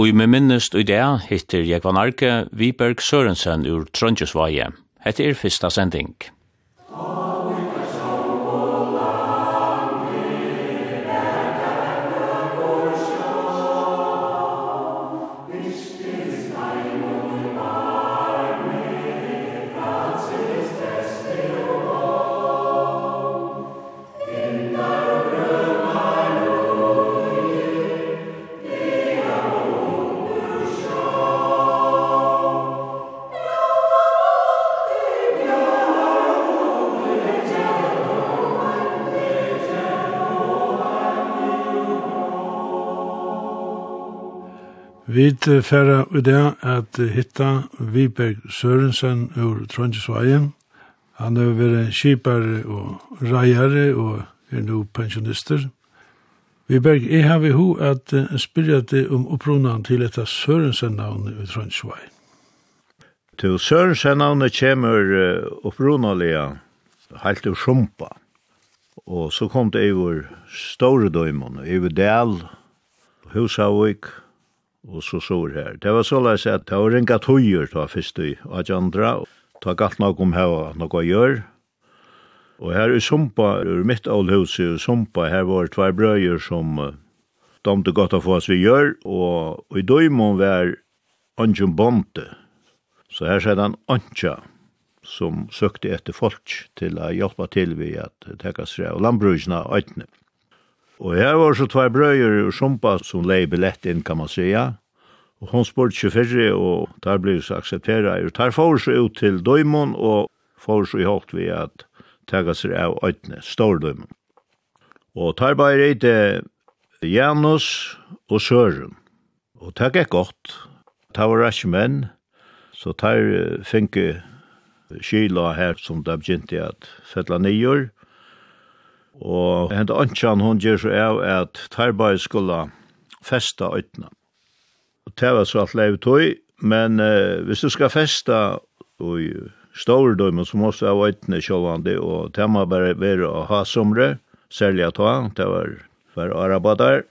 Og i med minnest i det hittir Jekvan Arke Viberg Sørensen ur Trondjesvaje. Hette er fyrsta sending. Vi færa i det at hitta Viberg Sørensen ur Trondjesveien. Han har vært kipare og reiare og er nå pensjonister. Viberg, jeg har vi ho at spyrja deg om opprunan til etta Sørensen-navnet i Trondjesveien. Til Sørensen-navnet kommer opprunalega helt ur Sjumpa. Og så kom det over Storedøymon, over Del, Husavik, Husavik, og så sår her. Det var så løs at det var ringa tøyer da først i og andre, ta galt nok om her noe å gjøre. Og her i Sumpa, ur mitt avlhus i Sumpa, her var tvær brøyer som domte godt å få oss vi gjør, og, og i døymon var Anjum Bonte. Så her sier han Anja, som søkte etter folk til å hjelpe til vi at teka seg av landbrukene og øyne. Og jeg var så tvær brøyer og sumpa som lei billett inn, kan man sija. Og hon spurte 24, og der ble så akseptera. Og der får så ut til Døymon, og får så i holdt vi at tega seg av øytene, stor Døymon. Og der bare reite Janus og Søren. Og det gikk godt. Det var ikke menn, så der finke kyla her som det begynte at fettla nyer. Og hent Antjan, hon gjør så av at Tarbai skulle festa øytna. Og det var så alt leiv tøy, men eh, hvis du skal festa i store døymen, så måste jeg ha øytene sjåvande, og det må bare være å ha somre, særlig at ha, det var for arabadar.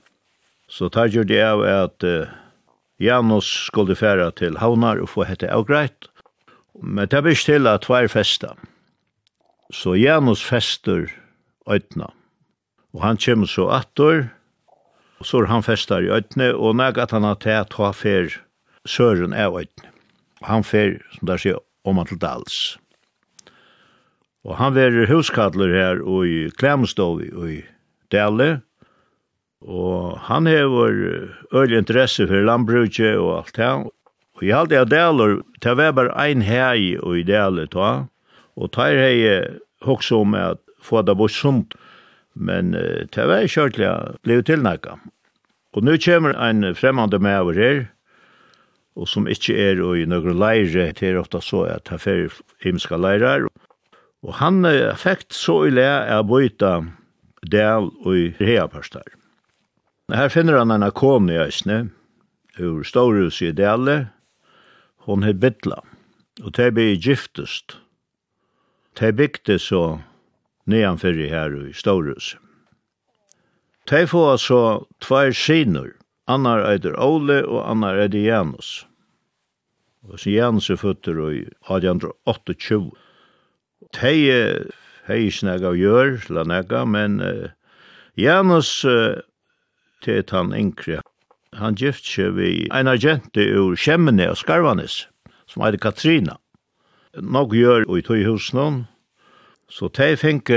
Så tar gjør det av at uh, Janus skulle færa til Havnar og få hette avgreit. Men det blir til at tvær festa. Så Janus fester øytna. Og han kjem så attor, og så er han festar i øytne, og neg at han har til at ha fer søren av øytne. Han fer, som der sier, om han til dals. Og han verer huskadler her og i Klemstovi og i Dale, og han hever øyelig interesse for landbruket og alt det. Og i halde av Daler, det var bare ein hei og i Dale, og tar hei hoksa om at få det bort sunt. Men uh, det var ikke ordentlig bli tilnækket. Og nå kommer en fremmande med over her, og som ikke er i noen leire, det er ofte så at han fer himmelske leirer. Og han uh, fikk så i le av bøyta del og reaparstar. Her finner han en akon i Øsne, ur Storhus i Dele, hon het Bittla, og det ble giftest. Det bygde så neanfyrri her i Storus. Tei få altså tvær synur, annar eitir Ole og annar eitir Janus. Og så Janus er føtter i 1828. Tei hei snakka og gjør, la nekka, men uh, Janus uh, til han yngre, han gift seg vi en agente ur Kjemmene og Skarvanes, som heter Katrina. Nog gjør og i tog hos noen, Så de fikk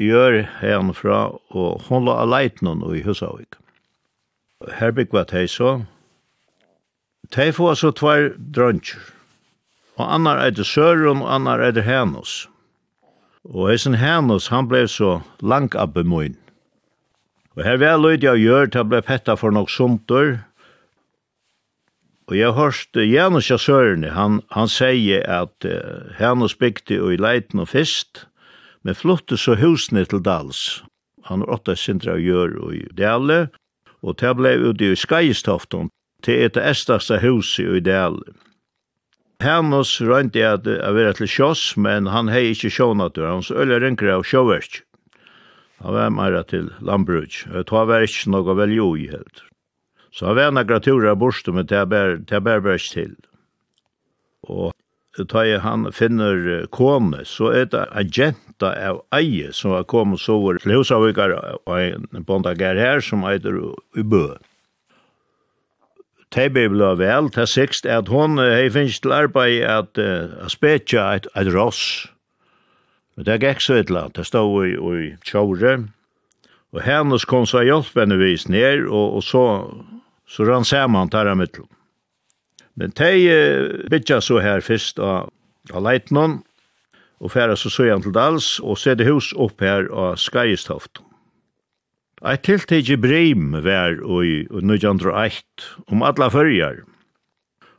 gjør henne fra, og hun la leit noen i Husavik. Her byggva de så. De får så tvær drøntjer. Og annar er det Søren, og annar er det Henus. Og hessen Henus, han ble så langt abbemoin. Og her vel løyde jeg gjør, det ble petta for nok sumter, Og jeg hørste Janus Jasørne, han, han sier at uh, Janus bygde i leiten og fest, men flyttet så husene til Dals. Han har åtta sindra å gjøre i Dale, og det ble ute i Skajestofton, til et estaste hus i Dale. Janus rønte jeg at jeg var til sjås, men han hei ikke sjånatur, så øyla rynker av sjåverk. Han var mer til Lambridge, og det var ikke noe veljo i helt. Så han var några turer av borste, men det er bare bare til. Og da jeg han finner kone, så er det en jenta av eie som har kommet så over til Husavvikar og en bondager her som heter bø. Det ble vel vel, det er sikst at hun hei finnes til arbeid at uh, spetja et, et ross. Men det er gikk så et eller annet, det stod i, i tjore. Og hennes kom så hjelp henne vis ned, og, og så så rann saman tar av mittel. Men tei bytja så her fyrst av, av leitnon, og færa så søyan til dals, og sette hus opp her av Skajestoft. Eit tiltid i Brim var i 1908 om alla fyrjar,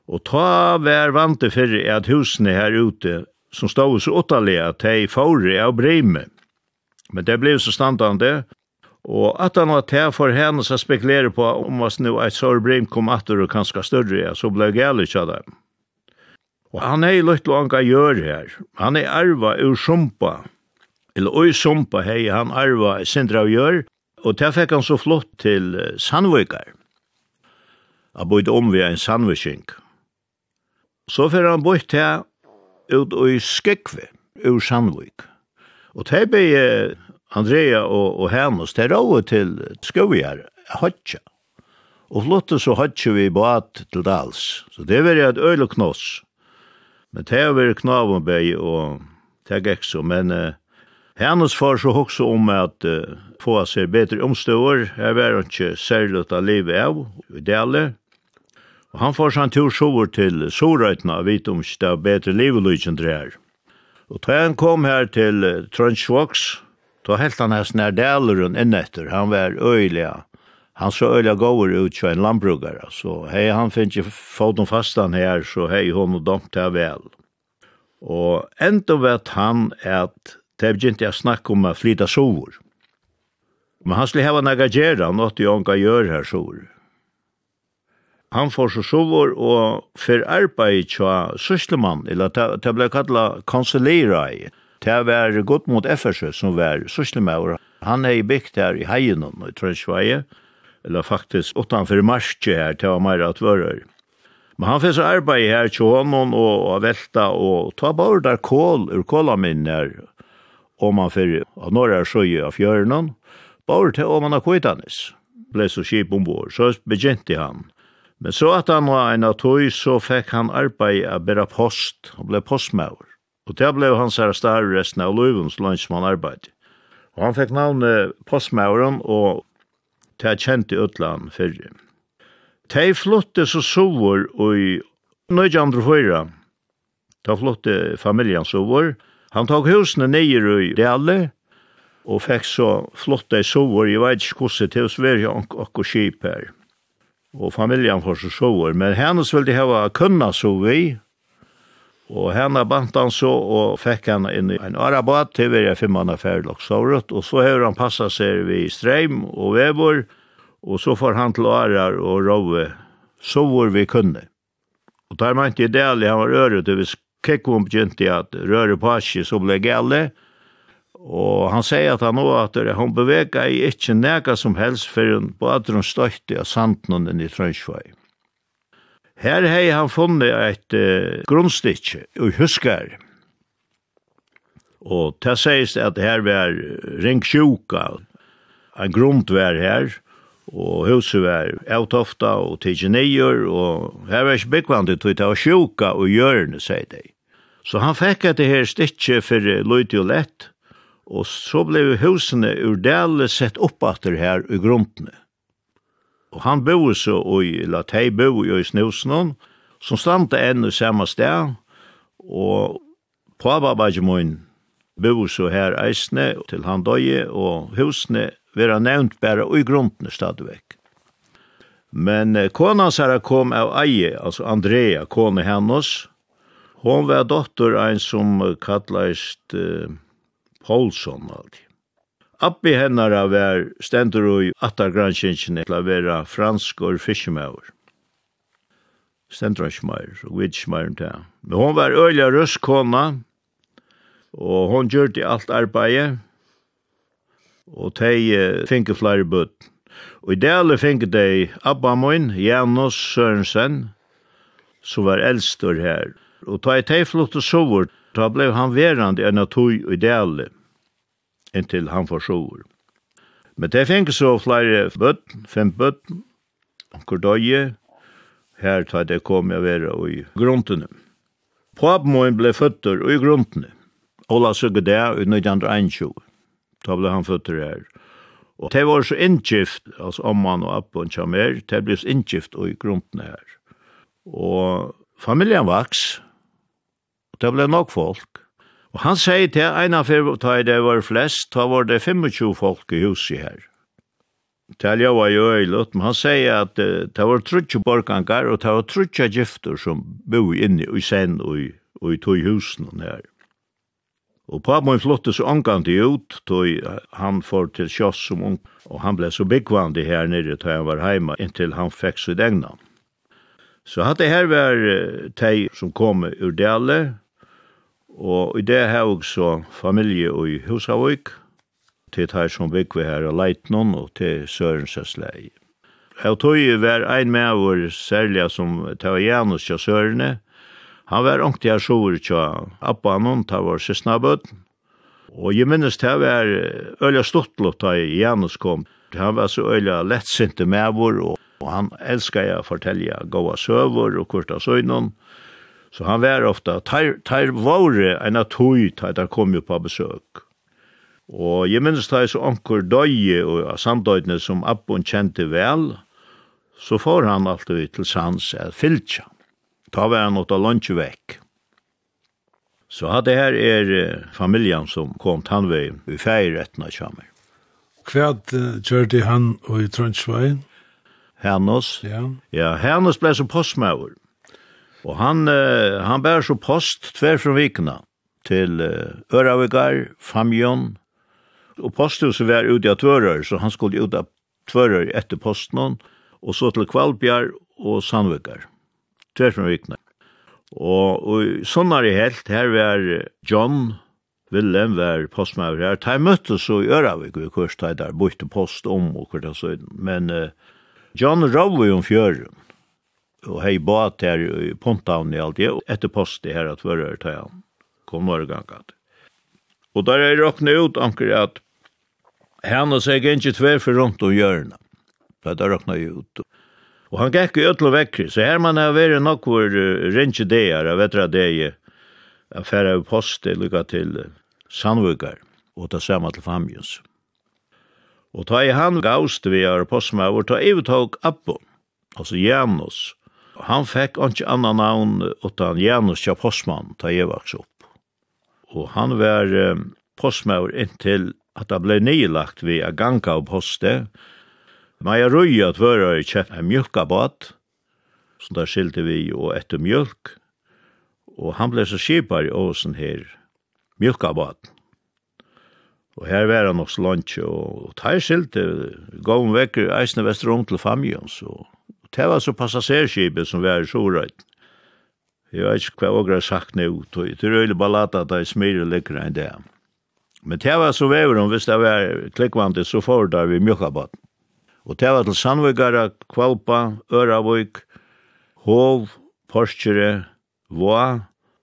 og ta vær vante fyrir at husene her ute som stod så åttalega at de fåre av Brim, Men det blev så standande Og at han var til for henne så spekulerer på om hva nu et sårbrim kom atter og kanskje større, ja, så ble gælig av dem. Og han er litt langa gjør her. Han er arva ur sumpa. Eller oi sumpa hei han arva sindra av gjør, og til fikk han så flott til Sandvikar. Han bodde om vi en Sandviking. Så fyrir han bort til ut i Skekve ur Sandvik. Og til ble Andrea og, og Hennes, det er over til skojar, hodja. Og flottet så hodja vi båt til dals. Så det var et øyla knoss. Men det var knav og beg, og det gikk så, men uh, Hennes far så også om at uh, få seg bedre omstøver. Her var han ikke særlig av livet av, i dele. Og han får seg en tur sover til Sorøytene, og vet om ikke det er bedre livet lykken til her. Og da han kom her til uh, Trøndsvoks, Då helt han hans när däleren inn etter, han var öjliga. Han så öjliga gåver ut som en lantbrukare, så hej han finns ju foten fastan här, så hej hon och domt här väl. Og enda vet han at det begynte jeg snakke om å flytta sovor. Men han skulle heva nega gjerra, han åtte jo anka gjør her sovor. Han får så sovor og for arbeid tja syslemann, eller det ble kalla konsulerai. Det var godt mot FSU som var sysselmauer. Han er bygd her i Heienum i Trønsveie, eller faktisk utanfor Marskje her til at vører. Men han finnes arbeid her til honom og, velta og ta bare der kål ur kålaminner om man fyrir av norra sjøy av fjørnen, bare til om man har kvittanis, Ble så kjip ombord, så begynte han. Men så at han var en av tog, så fikk han arbeid av bera post, og ble postmauer. Og det ble hans her større resten av løven så langt som han. Og han fikk navnet Postmauren og det er kjent i Øtland fyrre. De flotte så sover i nøyde andre høyre. De flotte familien sover. Han tok husene nere i Dale og fikk så flotte sover. Jeg vet ikke hvordan det er svært skip her. Og familien får så sover. Men hennes ville de hava kunna sove i Og henne bant han så og fikk han inn i en arabat til vi er fem mann og loksavret. Og så har han passet seg ved streim og vevor, og så får han til arar og rove så hvor vi kunne. Og der mente jeg delig han var øret, og hvis Kekkom begynte at røre på seg, så ble gale. Og han sier at han nå at han beveger i ikke nega som helst for hun badrum støyte av sanden i Trønsvei. Her hei han funnet et uh, grunnstitje i Huskar. Og det sies at her var ringsjuka, en grunnt var her, og huset var avtofta og tidsjenier, og her var ikke byggvandet, og det var sjuka og hjørne, sier de. Så han fikk at det her stitje for løyde og lett, og så ble husene ur dæle sett opp at her i grunnene. Og han bor så i, eller de bor i Snusnån, som stande enn i samme sted, og påbabaje min bor så her eisne til han døye, og husene vera nevnt bare i grunden stadigvæk. Men kona Sara kom av eie, altså Andrea, kone hennes. Hon var dotter ein som kallast uh, Paulsson alltid. Abbi av er stendur og attargranskinsjen til a vera fransk og fiskemaur. Stendur og smær, og vidskmær til. Men hon var øyla røstkona, og hon gjørte alt arbeidet, og teg finke flere bøtt. Og i dele finke de Abba moin, Janus Sørensen, som var eldstor her. Og ta i teg flott og sovur, ta blei han verandi enn en av tog i dele inntil han får sover. Men det fengt så flere bøtten, fem bøtten, hvor døye, her tar det kom jeg være i gruntene. Papen ble føtter i gruntene. Ola søgge det i 1921. Da ble han føtter her. Og det var så inngift, altså om omman og appen og her, det ble så inngift i gruntene her. Og familien vaks, og det ble nok folk. Og han sier til en av fire, da det var flest, da var det 25 folk i huset her. Til jeg var jo øylet, men han sier at uh, det var trutje borgangar, og det var trutje gifter som bo inne i sen og i, og i tog husen her. Og på min flotte så omgant ut, tog han for til kjoss som ung, og han ble så byggvandig her nere da han var heima, inntil han fikk sitt egna. Så hatt det her var uh, teg som kom ur dele, Og i det har jeg så familie i Husavøk, til her som bygger her av Leitnon og til Sørensens leie. Jeg tog jo hver en med vår særlig som tar Janus til Sørene. Han var ångt jeg sjoer til Abba noen til vår søsnabød. Og jeg minnes til var øyla stortlott da Janus kom. Han var så øyla lettsinte med vår, og han elskar jeg å fortelle gåa søver og kurta søgnon. Så han var ofta, tar våre en av tog, tar der kom jo på besøk. Og jeg minnes da så anker døye og samdøyene som Abbon kjente vel, så får han alltid til sans er fylltja. Ta var han åt av vekk. Så hadde her er familjen som kom tannveien i feirrettene kommer. Hva gjør han og i Trøndsveien? Hennes? Ja. Ja, Hennes ble som postmauer. Og han, uh, han bær så post tver fra vikna til uh, Öravigar, Famjon. og posthuset var ute av tvører, så han skulle ut av tvører etter posten. og så til Kvalbjar og Sandvikar. tver fra vikna. Og, og sånn er helt, her var John, Willem var postmaver her. De møttes så i Øravik, vi kurs de der, bytte post om og hvert så. Men uh, John Rowley om fjøren, og hei bat her i Pontavn i alt det, og etter postet her at fyrir ta han, kom var gangat. Og der er råkne ut anker at han og seg ikke tver for rundt om hjørnet, da er råkne ut. Og han gikk i øtlo vekkri, så her man har vært nok hvor uh, rinje deir, av etter deir, affæra av post lukka til uh, Sandvukar, og ta samme til Famjus. Og ta i han gaust vi er på postmauer, ta i vi tog Abbo, altså Janus, han fekk ikke annan navn utan Janus ja postmann ta jeg vaks opp. Og han var um, postmaur inntil at det ble nylagt ved a ganga av poste. Men jeg røy at vøra i kjeft en mjölkabad, som der skilte vi og etter mjölk. Og han ble så skipar i åsen her, mjölkabad. Og her var han også lunch, og, og der skilte gav han vekker eisne vestrum til famjons, og Det var så passasjerskipet som var i Sorøyden. Jeg vet ikke hva jeg har sagt nå, det er øyelig ballata at jeg smirer lykker enn det. Men det var så vever om hvis det var klikkvandet, så får det vi mjøkkabaten. Og det var til Sandvigara, Kvalpa, Øravøyk, Hov, Porskjere, Vå,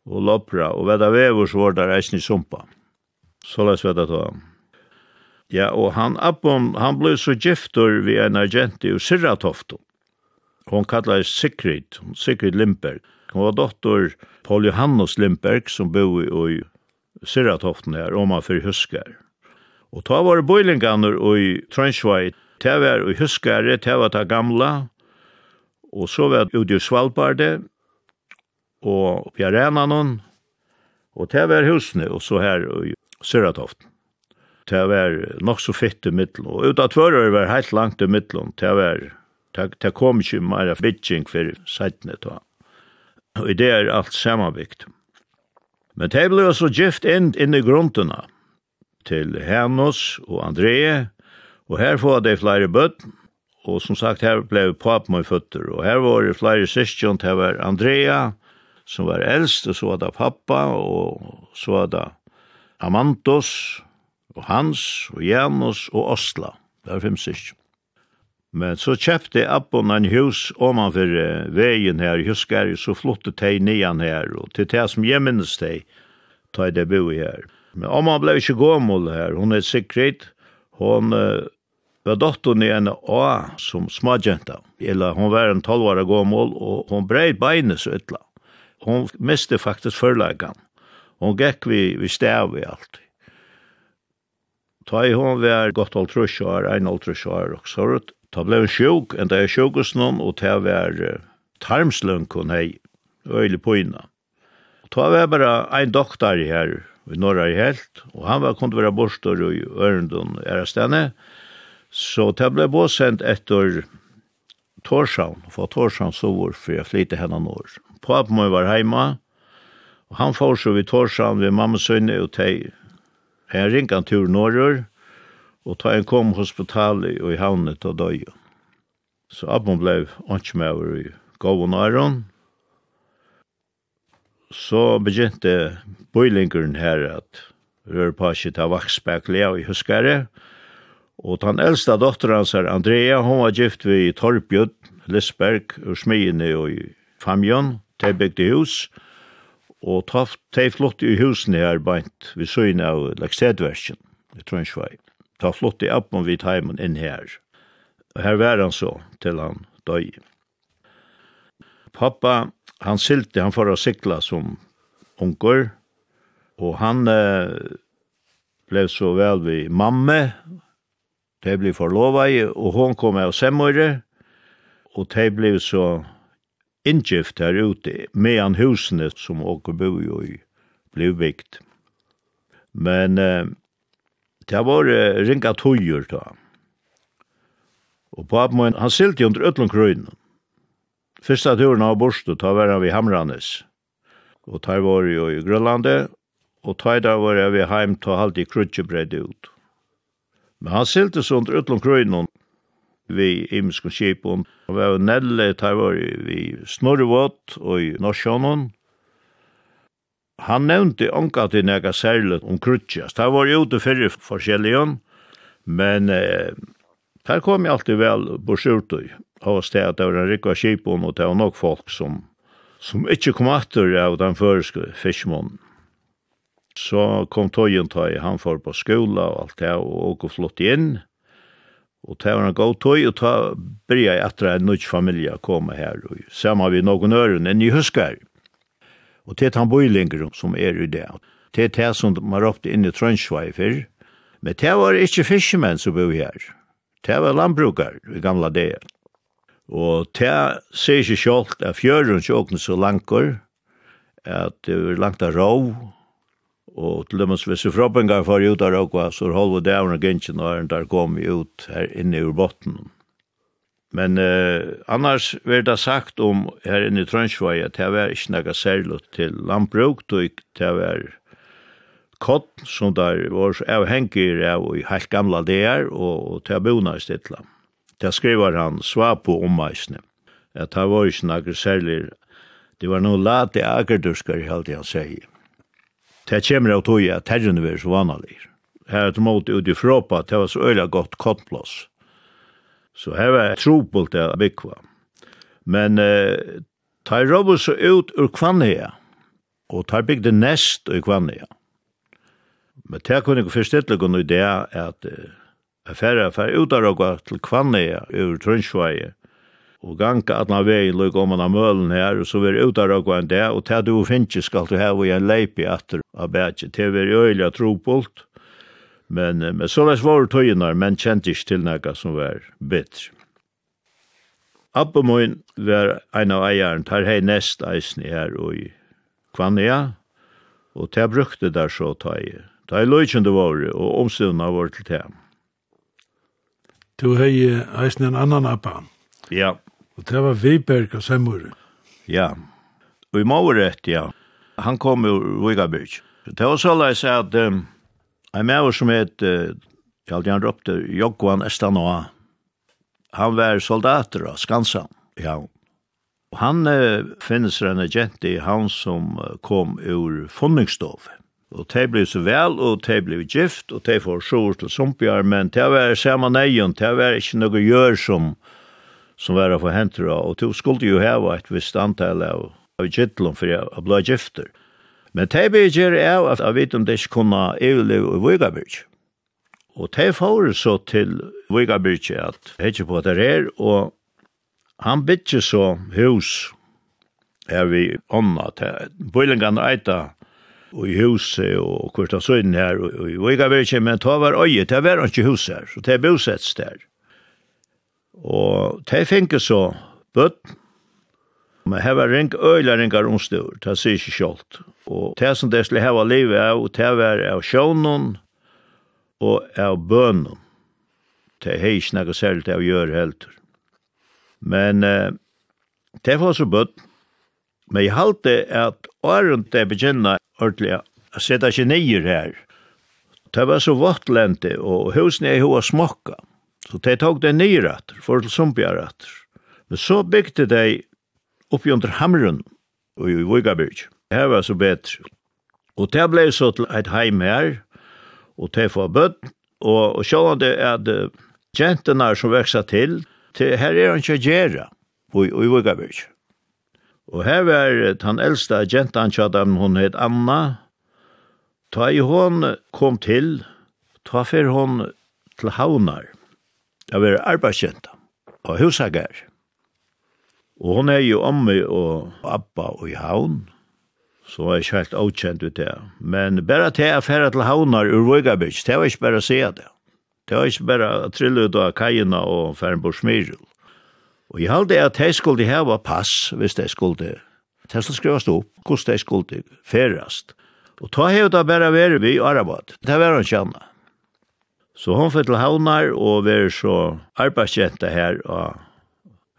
og Lopra, og vedda vever så var det reisende i Sumpa. Så la oss veta ta. Ja, og han Appon, han ble så gifter ved en agent i Sirratofto. Hon kallar Sigrid, Sigrid Limberg. Hon var dotter Paul Johannes Limberg som bo i Syratoften her, om man fyrir huskar. Og ta var boilinganer i Trønsvei, ta var i huskare, ta var ta gamla, og så var ute i Svalbarde, og oppi arenanon, og ta var husne, og så her i Syratoften. Ta var nok så fitt i middelen, og uta tvører var heilt langt i middelen, ta var Det kom ikke mer bitching for sættene da. Og i det er alt sammenbygd. Men det ble også gift inn, inn i gruntene til Hennos og André, og her får de flere bøtt, og som sagt her ble pap med føtter, og her var det flere syskjon, her var Andrea, som var eldst, og så var det pappa, og så var det Amantos, og Hans, og Janus, og Osla. Det var fem syskjon. Men så kjøpte Abbon en hus omanfor veien her, husker jeg, så flottet de nian her, og til det som jeg minnes de, ta det bo her. Men Amman ble ikke gåmål her, hun er sikkert, hun uh, var dotteren i en A som smadjenta, eller hun var en tolvare gåmål, og hun brei beinet så ytla. Hun miste faktisk førleggen. hun gikk vi, vi stav i alt. Ta i hun var godt halvtrusj en halvtrusj år og sånt, Ta blei sjuk, en dag jeg noen, og ta var tarmslønkon hei, øylig poina. Ta var bara ein doktor her, vi norra i helt, og han var kunde være borstor i Ørendon Erastene, så ta blei båsendt etter Torshavn, for Torshavn så var for jeg flytte henne år. Papen må var heima, og han får så vid Torshavn ved mamma sønne og tei, en ringan tur norrur, og ta en kom hospitali og i havnet og døy. Så Abon blei åndsmauer i gåvun æron. Så begynte bøylingeren her at rørpasje ta vaksspeklea i huskare, og den eldste dotteren hans er Andrea, hun var gift ved Torbjørn Lisberg og smyene i Famjøn, til bygde hus, og de flott i husene her bænt ved søgne av Lekstedversken i Trønsvei ta flott i appen vid heimen inn her. Og her var han så, til han døy. Pappa, han silte, han får å sikla som unger, og han eh, ble så vel vid mamme, de ble forlova i, og hon kom av semmere, og de ble så inngift her ute, medan husene som åker bo i, ble bygd. Men eh, Det var uh, ringa tøyer da. Og papen min, han silte under ötlund krøyne. Fyrsta turen av borstu, ta var han vi Hamranes. Og ta var jo i Grønlandet, og ta da var jeg vi heim, ta halde i krutjebredde ut. Men han silte så under ötlund krøyne, vi imsk og kipon, Og vi var nelle, ta var vi snorrevått og i Norsjånen, han nevnte onka til nega særlig om krutjas. Det var jo det fyrre forskjelligen, men eh, her kom jeg alltid vel bors av oss til at det var en rikva kipon, og det var nok folk som, som ikke kom atter av den føreske fiskmånen. Så kom tøyen tøy, han får på skola og alt det, og åker flott inn. Og det var en god tøy, og ta bryr jeg etter en nødt familie å komme her, og sammen vi noen øren enn i husker. Og det er han som er i det. Det er det som man råpte inn i Trønsvei før. Men det var ikke fiskemenn som bor her. Det var landbrukar i gamla det. Og det ser ikke kjolt at fjøren ikke åkne så langkår, at det var langt av rov, og til dømes hvis froppen går for ut av råkva, så holder det av og gynnsjen og der kom ut her inne ur botten. Men eh, annars var det sagt om her inne i Trønsvøy at det var ikke noe særlig til landbruk, det var kott som der var avhengig av i helt gamla der, og, og til bona i stedet. Det skriver han svar på omveisene, at det var ikke noe særlig, det var noe late agerdurskar helt jeg sier. Det kommer av tog at herrene var så vanlig. Her er det måte utifråpa, det var så øyelig godt kottplås. Så her var trobult det bygva. Men eh, tar Robert så ut ur Kvannia, og tar bygde nest ur Kvannia. Men det kunne ikke forstille kunne i det at jeg færre færre ut av Rogga til Kvannia ur Trøndsveie, og ganga at man vei lukk om man av mølen her, og så vi ut av Rogga enn det, og det du finnes skal du heve i en leipi atter av bætje, det vi er øyla trobult, Men, men så var svåre men kjente ikke til noe som var bedre. Abbe min var en av eieren, tar hei nest eisen her og i Kvania, og til jeg brukte der så ta i. Ta i løykjende våre, og omstående våre til til Du hei eisen en annan abba. Ja. Og det var Viberg og Semmure. Ja. Og i Mauret, ja. Han kom ur Vigabyrk. Det var så leis at um, En maver som het, jeg aldri han råpte Jokvan Estanoa, han var soldater av Skansan, ja. Og han eh, finnes en agent i han som kom ur funningsstov. Og de ble så vel, og de ble gift, og de får sjor til sumpjar, men det var samme neien, det var ikke noe gjør som, som var få hentra, og de skulle jo heva et visst antall av, av gittlom for å bli gifter. Men de bygger er at jeg vet om det ikke kunne evleve i Vigabyrg. Og de får så til Vigabyrg at jeg ikke på at det er, og han bygger så hus her vi ånda til. Bøylingene eita og i huset og kvart av søgnen her og i Vigabyrg, men det var øye, det var ikke hus her, så det er bosetts der. Og det finner så bøtten Men her var ring øyla ringar omstor, det sier ikke kjolt. Og det som det skulle heva livet av, det var av sjånen og av bønnen. Det er ikke noe særlig til å gjøre helt. Men eh, det var så bøtt. Men jeg halte at åren det begynner ordentlig å sette seg nyer her. Det var så vattlente, og husene er jo å smakka. Så det tok det nyer etter, for til sumpjær etter. Men så bygde de oppi under Hamrun og i Vøygabyrg. Her var så betre. Og det blei så til eit heim her, og det var bøtt, og, og sjåan det er at jentene som veksa til, til her er han ikke gjerra, og, i Vøygabyrg. Og her var han eldste jentan tja dem, hun het Anna. Ta i hon kom til, ta fer hon til havnar. Det var arbeidsjenta, og husager. Og hon er jo omme og Abba og i havn, så var jeg ikke helt avkjent ut det. Men bare til jeg færre til havnar ur Vøygabitsk, det var ikke bare å se det. Det var ikke bare å trille ut av kajina og færre på Smyrjul. Og jeg halde at jeg skulle heva pass, hvis jeg skulle. Det skulle skrivast opp, hvordan jeg skulle færast. Og ta hev da bare være vi i Arabat, det var han kjanna. Så hon fyrir til havnar og var så arbeidskjenta her og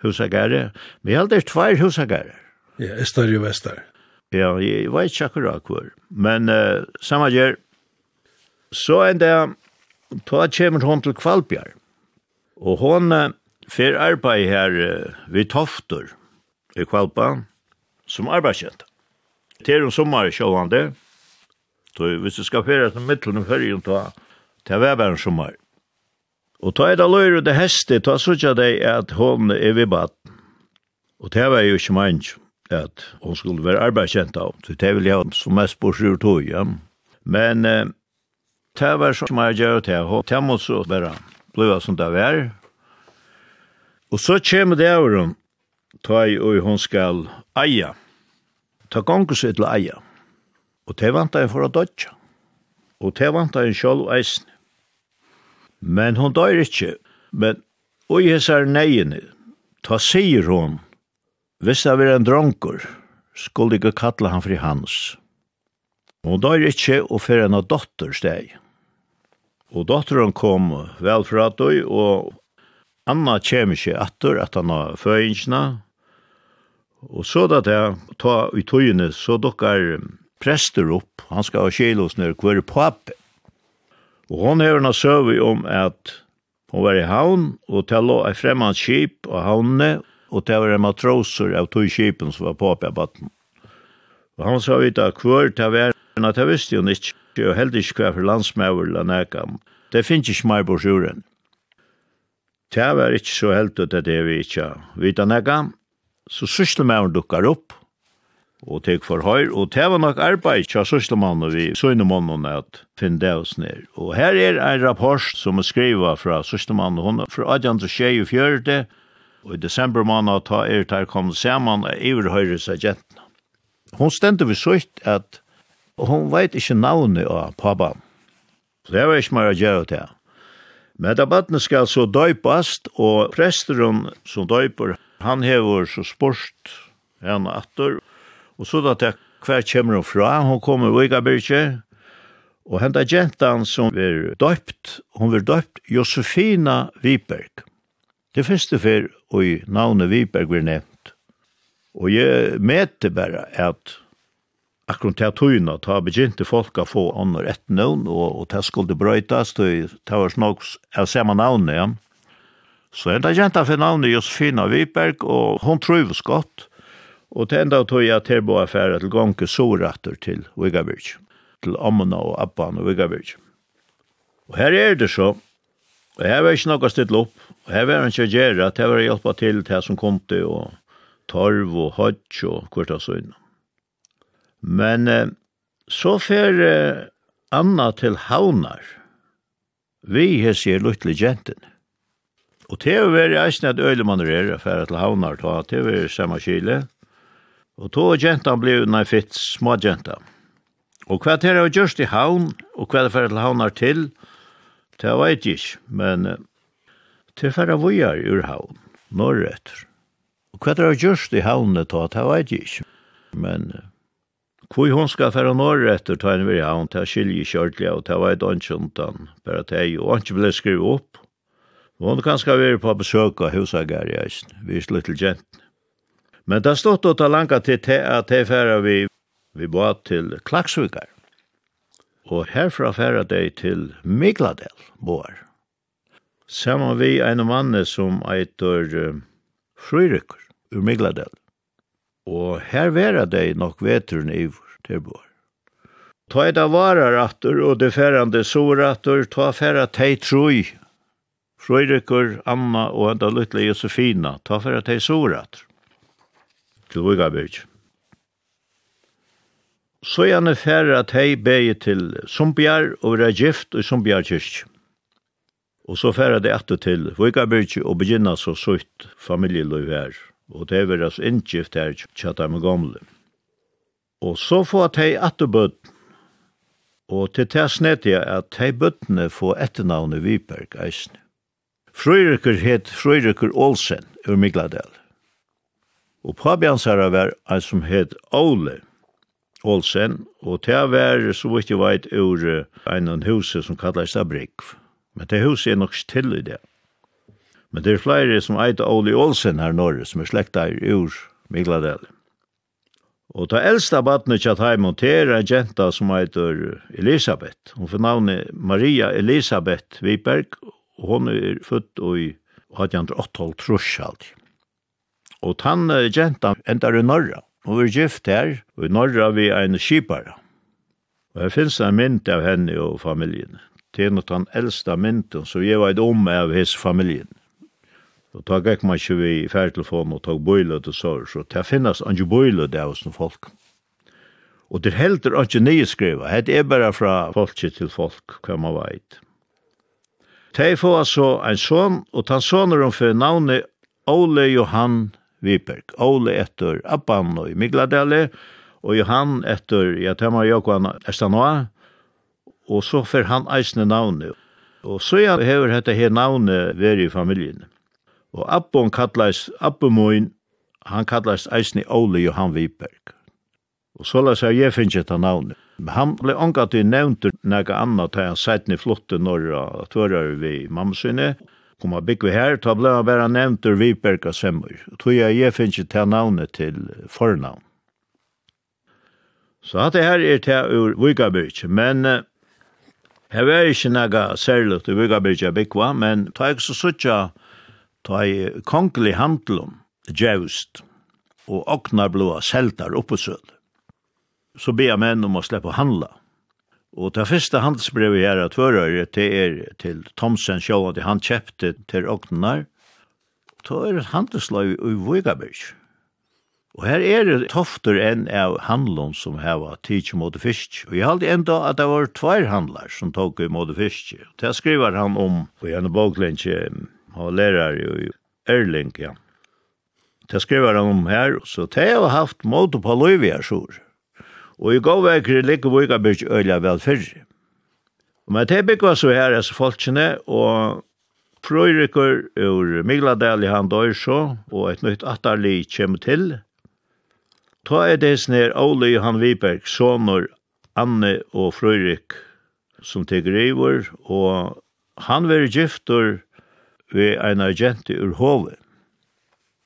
husagare. Vi hade tvær husagare. Ja, öster og väster. Ja, jeg var ikke akkurat hvor. Men uh, samme gjør, så en det, da kommer hun til Kvalbjørn. Og hon uh, fer arbeid her uh, ved Tofter i Kvalpa, som arbeidskjent. Det er en sommer sjåvande. så hvis du skal fere til middelen før, ta, ta vær bare en sommer. Og ta er det løyre det heste, ta sutja deg at hon er vi bad. Og det var jo ikke mange at hon skulle være arbeidskjent av. Så det vil jeg ha som mest på sju tog, ja. Men eh, det var så mye gjør til, og det må så være blivet som det var. Og så kommer det over hun, ta i og hun skal eia. Ta gongus til eia. Og det vant jeg for å dodja. Og det vant jeg sjálf eisen. Men hon dør ikkje. Men og jeg hessar neiene, ta sier hon, hvis det var en dronker, skulle ikke kalla han fri hans. Hon dør ikkje og fyrir enn av dotter steg. Og dotteren kom vel fra døy, og Anna kjem ikkje atter at han har føyingsna. Og så da det, ta i tøyene, så dukkar prester opp, han skal ha kjelos nere hver pape. Og hon hever na søvi om at hon var i havn, og til lå ei fremmand skip av havnene, og til å være matroser av tog skipen som var på oppi av batten. Og han sa vidt at hver til å være, men at jeg visste jo ikke, og heldig ikke hver for landsmøver eller nekka. Det finnes ikke mer på sjuren. Det var ikke så heldig at det vi ikke vita nekka. Så sysselmøver dukkar opp, og tek for høyr, og det var nok arbeid tja søslemann og vi søgnemannen at finn det oss ned. Og her er en rapport som er skriva fra søslemann og hun fra 1824, og i desember måned ta er der kom saman og iverhøyre seg jentene. Hun stendte vi søyt at hun veit ikkje navnet av pappa. Så det var ikkje mer å gjøre til. Men da badne skal så døypast, og presteren som døyper, han hever så spørst henne atter, Og så da til hver kommer hun fra, hun kommer i Vigabirke, og henta gentan som er døypt, hun er døypt Josefina Viberg. Det første fyr, og navnet Viberg blir nevnt. Og jeg mette bare at akkurat til tøyna, ta begynte folk å få andre ett navn, og, og det skulle brøytas, det var snakk av samme navn ja. Så henta jenta for navnet Josefina Viberg, og hun trøyves godt, Og til enda tog jeg tilbå affæra til gongke soratter til Vigavir, til Ammona og Abban og Vigavir. Og her er det så, og her var ikke noe stille opp, og her var ikke gjerra, her var hjelpa til til som kom til, og torv og hodj og kvart og søgn. Men så fer Anna til Havnar, vi har sier luttelig jenten. Og til å være vært eisen at øylemanner er affæra til havnar, til å være samme kile. Og to og gentan blei unna fitt små genta. Og hva er det gjørst i havn, og hva er det til havnar til, det vet jeg ikke, men til færre vujar ur havn, norretter. Og hva er det gjørst i havnet, det vet jeg ikke, men hvor hun skal fære norretter ta en i havn, det skiljer skilje ordentlig, og det var et ansjuntan, bare at ei, og ikke ble skrivet opp. Og hun kan skal være på besøk av husagær i eisen, vi er slutt til. Men det stått åt langa til te at te færa vi, vi bå til Klaksvikar. Og herfra færa de til Migladel bår. Saman vi ein manne som eitur uh, Fryrykkur ur Migladel. Og her vera de nok vetrun ivor til bår. Ta eda varar atur og de færande soratur, ta færa tei troi. Fryrykkur, Anna og enda lytle Josefina, ta færa tei soratur til Vugabyrg. Så han færre at hei beie til Sumbjar og være gift i Sumbjar kyrk. Og så færre det etter til Vugabyrg og begynna så sutt familieløy her. Og det er altså inngift her tjata med gamle. Og så får at hei atterbøtt. Og til det snedet jeg at hei bøttene få etternavnet Viberg eisne. Frøyrykker het Frøyrykker Olsen ur Migladel. Og pabjansara var en som het Ole Olsen, og det var, så vidt jeg vet, ur en av huset som kallas det Men det huset er nok til i det. Men det er flere som eit Ole Olsen her norr, som er slekta ur Migladel. Og ta eldsta badnet tja heim og er en jenta som eitur Elisabeth. Hon får navnet Maria Elisabeth Viberg, og hon er født i 1808 trusj. Og tann jenta endar i Norra. Hun var gift her, og i Norra vi er en skipare. Og her finnes en mynd av henne og familjen. Det er noe den eldste mynden, så jeg var om av hans familjen. Og da gikk man ikke vi i ferdtelefon og tog bøylet og sår, så det finnes ikke bøylet der hos noen folk. Og det helder ikke nye skriva, det er bare fra folk til folk, hva man vet. De får altså en son, og den soner hun for navnet Ole Johan Viberg. Ole etter Abban og Migladeli, og Johan etter, ja, Tema Jokvan Estanoa, og så fer han eisne navnet. Og så ja, hever dette her navnet veri i familien. Og Abban kallast, Abbemoin, han kallast eisne Ole Johan Viberg. Og så la seg jeg finnes etter navnet. Han ble omgatt i nevnt nega anna til han seit ni flotte norra tvørar vi mamma sinne, om å bygge her, ta ble han bare nevnt ur Viberga Semmer. Tog jeg jeg finnes ikke til navnet til fornavn. Så at det her er til ur Vigabyrk, men uh, her var ikke noe særlig til Vigabyrk jeg bygge, men ta jeg så sutja, ta jeg kongelig handel om djevst, og oknar blåa seltar oppe søl. Så ber jeg menn om å slippe handla. Og det første handelsbrevet her av Tvørøyre, det er til Thomsen Sjåland, han kjøpte til Ognar. Det er et handelslag i Vøgaberg. Og her er det tofter enn av handlån som heva tidsje mot fisk. Og jeg halte enda at det var tvær handlar som tok i mot fisk. Det skriver han om, og jeg er boklenkje, og lærer i Erling, ja. Det skriver han om her, så det har haft mot på Løyviasjord. Og i går vekker ligger Vikabyrk øyla vel fyrre. med det bygger så her, altså folkene, og Frøyrikur ur Migladal i han dør så, og et nytt atterlig kommer til. Ta er det snir Ole Johan Viberg, sonor Anne og Frøyrik, som teker iver, og han var gifter ved en agent ur Hove.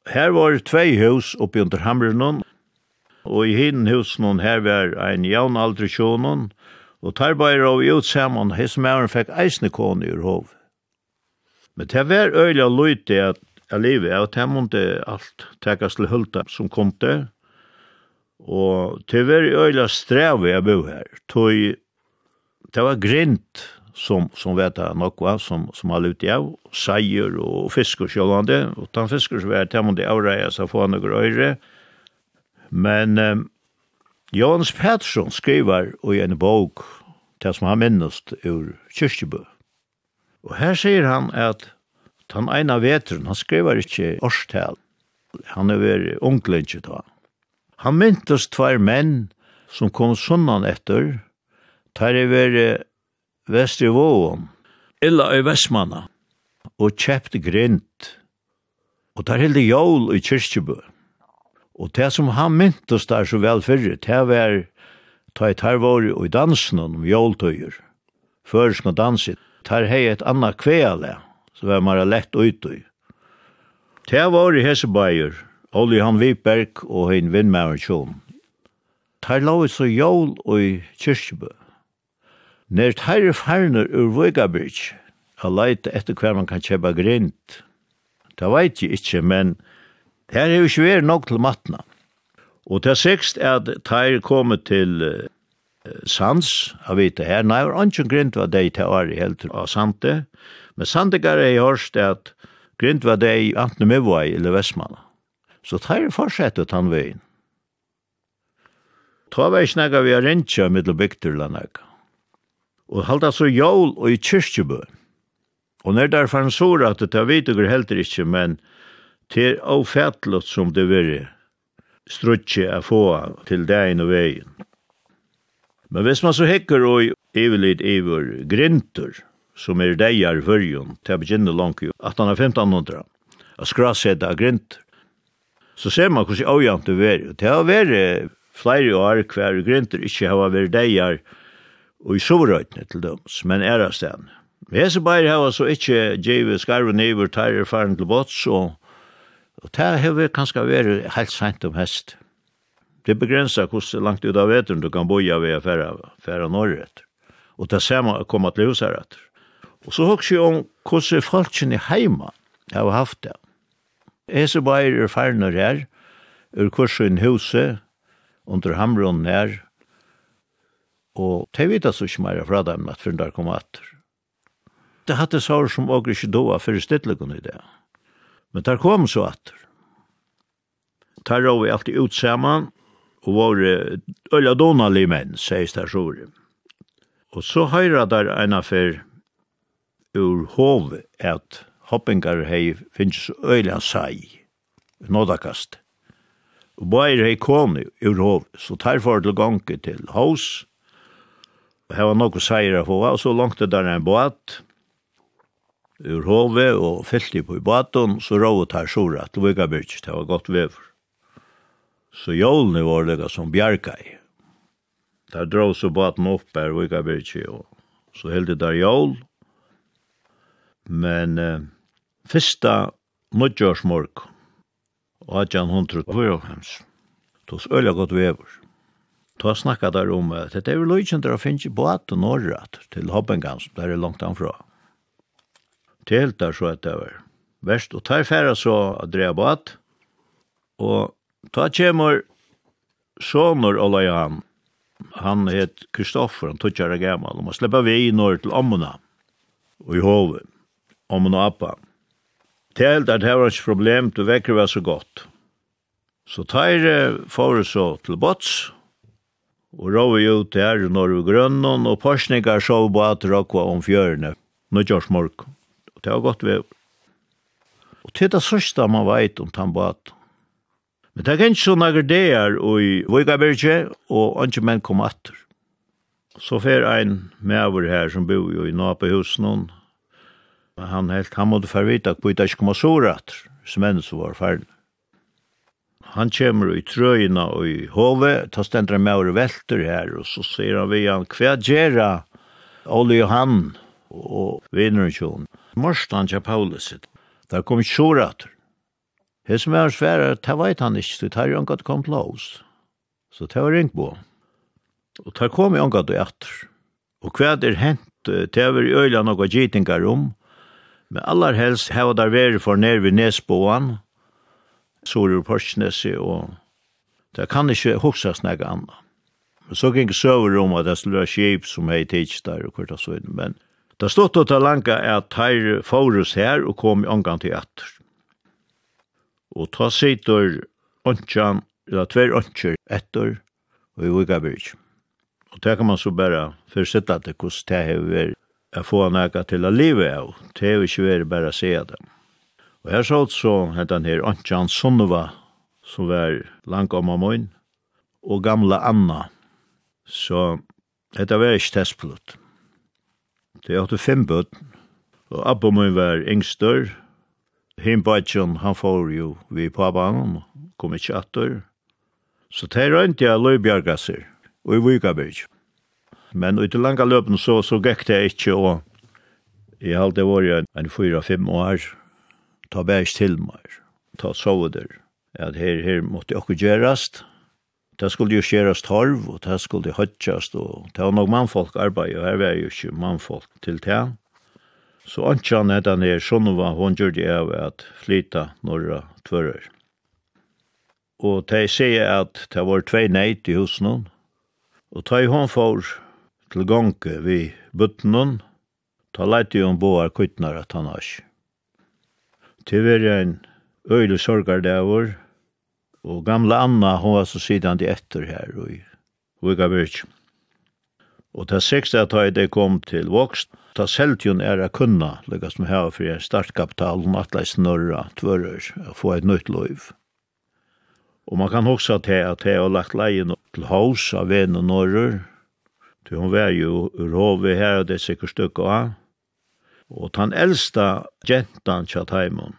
Her var tvei hus oppi under Hamrenon, og i hinn husen her var ein jaun aldri sjonen, og tar bare av ut saman, hos mæren fikk eisne kone ur hov. Men det var øyla løyte at jeg livet, og det måtte alt tekas til hulta som kom til, og det var øyla strev jeg bo her, tog det var grint som som vet jag något som som har lut jag säger och fiskar sjölande och tant fiskar så vet jag om det avrejas så få några öre Men um, Jons Pettersson skriver i en bok, til som han minnest ur Kyrkjebø. Og her sier han at den ene vetren, han skriver ikke årstal, han er veri unglinje da. Han myntes tvær menn som kom sunnan etter, tar i vært Vestrivåen, illa i Vestmanna, og kjept grint, og tar hilde jól i Kyrkjebø. Og det som han myntes der så vel fyrre, det var ta et hervåri og i dansen om jóltøyer, førsk og danset, tar hei et anna kveale, så var mara lett utøy. Det var i Hesebæger, Olli han Viberg og hein Vindmæren Sjón. Tar lovet så jól og i kyrkjebø. Nær tar farner ur Vøgabridge, a leit etter hver man kan kjeba grint. Det veit jeg ikkje, men Det er jo ikke vært nok til matna. Og til sikst er at teir kommet til sans, jeg vet her, nei, var ikke grunn til hva de til året helt av sante, men santikar er i hørst at grunn til hva de antene med var eller Vestmanna. Så teir fortsetter han veien. Ta vei snakka vi har rentja middel bygter eller. Og halda så jól og i kyrkjebø. Og når derfor han sår at det er vidt og helt ikke, men til avfætlet som det veri strutje er få til dein og vegin. Men hvis man så hekker og ivelid iver grintur, som er deiar fyrjun, til å begynne langt jo, 1815-1800, og skrasetta grintur, så ser man hvordan avjant det veri. Det har vært flere år hver grintur, ikke har vært degar og i sovrøytene til døms, men ærasten. Hese bæri hava så ikkje djeve skarven iver tærer faren til bots og Og det har vi kanskje vært helt sent om hest. Det begrenser hvordan langt ut av veteren du kan boja ved å fære fære norrøtt. Og det ser man kommer til huset etter. Og så høres jeg om hvordan folkene hjemme har haft det. Jeg ser bare er ferner her, ur kursen huset, under hamron her, og de vet så ikke mer fra dem at før der kom etter. Det hadde sår som også ikke doa for stedleggen i det. Men der kom så atter. Der rå vi alltid ut sammen, og var øyla donalig menn, sier der. Og så høyra der en affær ur hov at hoppingar hei finnes øyla sei, nådakast. Og bare hei komi ur hov, så tar for til gongi til hos, og hei var nokko seier av hova, og så langt det der en båt, ur hove og fyllte på i baton, så råd tar sora til Vigabyrk, det var godt vever. Så jolene var det som bjerka. Der drog så baten opp her Vigabyrk, og så held det der jol. Men eh, fyrsta nødgjørsmorg, hans, tos øyla godt vever. Ta snakka der om at det er jo løykjent der å finne båt og norrat til Hoppengans, der er langt anfra til der så at det var verst. Og tar færre så at dreja bat, og ta kjemur sonur Ola Johan, han het Kristoffer, han tog er gammal, og man slipper vi i norr til ommuna, og i hovet. ommuna og appa. Til der det var ikke problem, du vekker var så godt. Så tar fare så til bots, og råver vi ut der i Norge grønnen, og porsninger sov på at råkva om fjørene, nå kjørs. Og det var godt vev. Og til det sørste man veit om tannbåt. Men det er ikke så at det er i Vøygaberge, og ikke menn kom atter. Så fer ein medover her som bor jo i Napehusen, han helt, han måtte farvita på det ikke kom så rett, som enn som var ferdig. Han kommer i trøyna og i hovet, ta stendra med og velter her, og så sier han vi han, hva gjerra Ole Johan og vinneren kjøn? morstan til Paulus. Der kom ikke sorater. Det som er svære, det vet han ikke, det har jo ikke kom til oss. Så det var ringt på. Og det kom jo ikke til etter. Og hva er hent, det har i øyla noe gittingar om, men aller helst har det vært for nere ved Nesboan, Sorur Porsnesi, og det kan ikke hoksa snakke anna. Men så gikk søver om at det skulle være skip som hei tidstar og kvart og sånn, men Det stod til langa at teir forus her og kom i omgang til etter. Og ta sitter åndsjan, eller tver åndsjer etter, og i Vigabyrk. Og det kan man så bare fortsette at det kost det har vært å få nægge til å leve av. Det har ikke vært bare å se det. Og her så så hette han her åndsjan Sonnova, som var langt om amoin, og gamla Anna. Så dette var ikke testpilot. Det er fem bøtt. Og Abba min var engstør. Himbadjan, han får jo vi på banen, kom ikke atter. Så det rønt jeg løybjergasser, og i Vykabyrg. Men ut i langa løpen så, så gikk det ikke, og i halde var jeg en fyra-fem år, ta bæs til meg, ta sover der. At her, her måtte jeg også gjørast, det skulle jo skjeras torv, og det skulle høttjast, og det var nok mannfolk arbeid, og her var jo ikke mannfolk til det. Så Antjan er han her, var hun gjør det av at flyta norra tvører. Og de sier at det var tvei neit i husene, og ta i hun for til gonke vi buttenen, ta leite jo om boar kuttnar at han har. Til vi er en øylig sorgar det Og gamla Anna, hon var så sidan de etter her, og i Vigavirk. Og ta sekste at jeg kom til vokst, ta selvtjun er a kunna, som med hava fyrir startkapital, og atla norra, snurra, tvörur, og få et nytt loiv. Og man kan hoksa til at jeg har lagt leien til hos av venn og norrur, til hon var jo ur her, og det er sikkert stykka av. Og tan eldsta gentan tja taimon,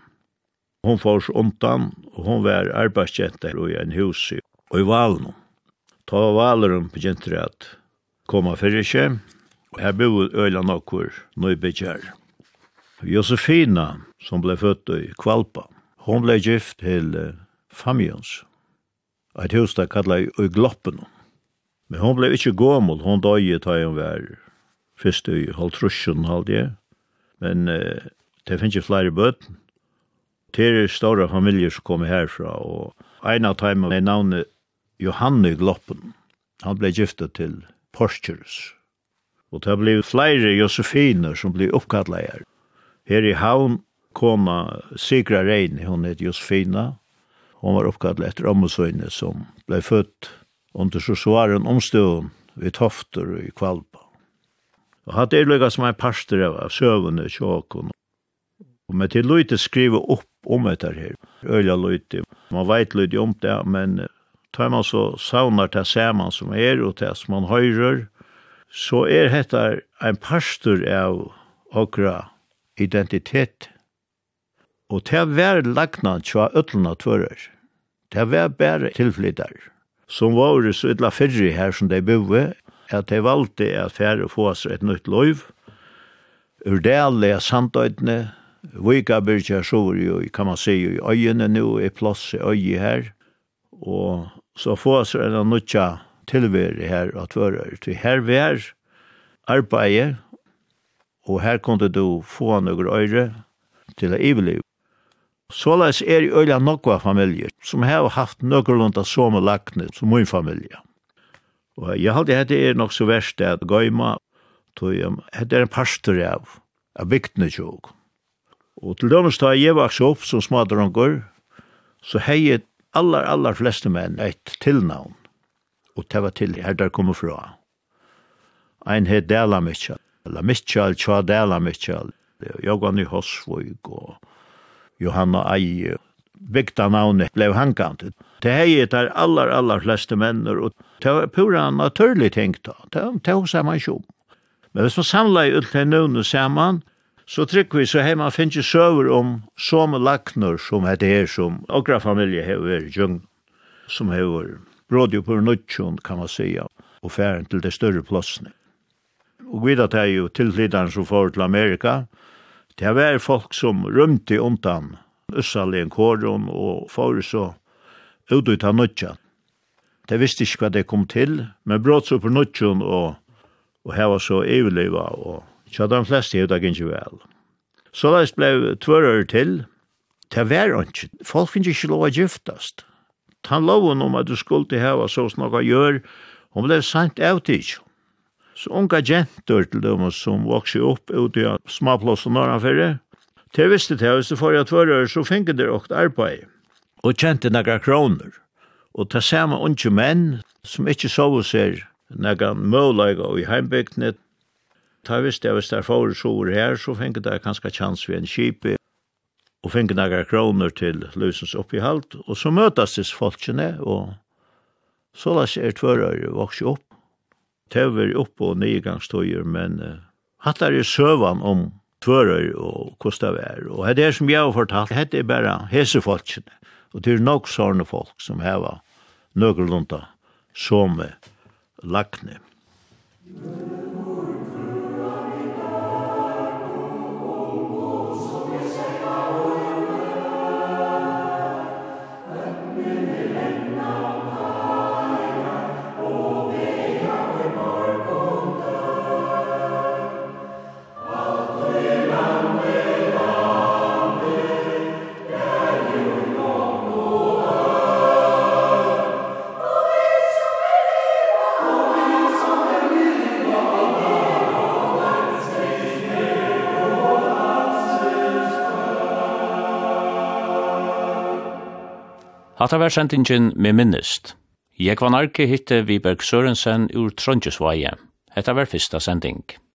Hon får så ontan, og hon var arbeidskjente i en hus og i valen. Ta valeren begynte det at komme fyrir seg, og her bor øyla nokkur nøybygjer. Josefina, som ble født i Kvalpa, hon ble gift til Famions, et hus der kallet i Gloppen. Men hon ble ikke gåmål, hon døg ta hon var først i halvtrusjon halvdje, men uh, det finnes ikke flere bøten, Det er store familier som kommer herfra, og en av dem er navnet Johanne Gloppen. Han ble giftet til Porskjøres. Og det ble flere Josefiner som ble oppkattlet her. Her i havn kona Sigra Rein, hun heter Josefina. Hon var oppkattlet etter Ammosøyne som ble født under sosvaren omstående vid Tofter i Kvalpa. Og hatt er lykka som en parster av søvende tjåkene. Og med til Løyte skrive opp omøter her. Øyla løyte, man veit løyte om det, men tar man så saunar til saman som er, og til som man høyrer, så er dette en pastor av okra identitet. Og til hver lagna tja øtlena tvører, til hver bære tilflyttar, som var så ytla fyrri her som de boi, at de valgte at færre få seg et nytt lov, ur det alle sandøytene, Vika byrja sover jo, kan man se jo, i øyene nu er plass i øye her, og så få oss en nødja tilvære her at være. Til her vi er, arbeid, og her kunne du få noen øyre til å iveliv. Såleis er i øyla nokva familier som har haft nøkkerlunda som lakne som min familie. Og jeg halte at det er nok så verst at gøyma, tog jeg, det er en pastor av, av viktne tjog. Og til dømes da jeg vaks opp som smadrongur, så hei allar, allar fleste menn eit tilnavn. Og det var til her der kommer fra. Ein heit Dela Mitchell, eller Mitchell, Tja Dela Mitchell, Jogan i Hosvog og Johanna Eie. bygda navnet blei hankant. Det hei et der allar, allar fleste menn, og det var pura naturlig tenkt da. Det var hos man sjom. Men hvis man samla i ut til noen saman, Så trykker vi så heima finner søver om som lakner som heter her som okra familie har vært djung som hever brådjo på nødtjon kan man säga og færen til det større plassene Og vi da er jo tilflytaren som får til Amerika det var folk som rymte undan Øssalien Kåron og får så ut ut av nødtjon. De visste ikke hva det kom til men brådjo på nødtjon og, og her var så eveliva og så de fleste hefur det ikke vel. Så leis ble tvører til, til hver ikke, folk finnes ikke lov å giftast. Han loven om at du skulle heva så snakka gjør, hun ble sant av tidsjon. Så unga gentor til dem som vokser opp ute i småplåsen norranfyrre, til visste til hvis det får jeg tvører, så finner dere åkt arbeid, og kjente nekka kroner. Og ta samme unge menn som ikke sover seg nekka mølaga og i heimbygdnet, ta visst jeg hvis det er for sover her, så finner det kanskje chans ved en kipi, og finner noen kroner til løsens oppihalt, og så møtes disse folkene, og så la seg er tvørøyre vokse opp, tøver opp og nygangstøyer, men uh, hatt er søvann om tvører og hvordan det er, og det er som jeg har fortalt, det er bare hese folkene, og det er nok sånne folk som hever nøkkelunda som lakne. Thank you. Hatta var sendingen med minnest. Jeg var narki hitte Viberg Sørensen ur Trondjesvaje. Hetta var fyrsta sending.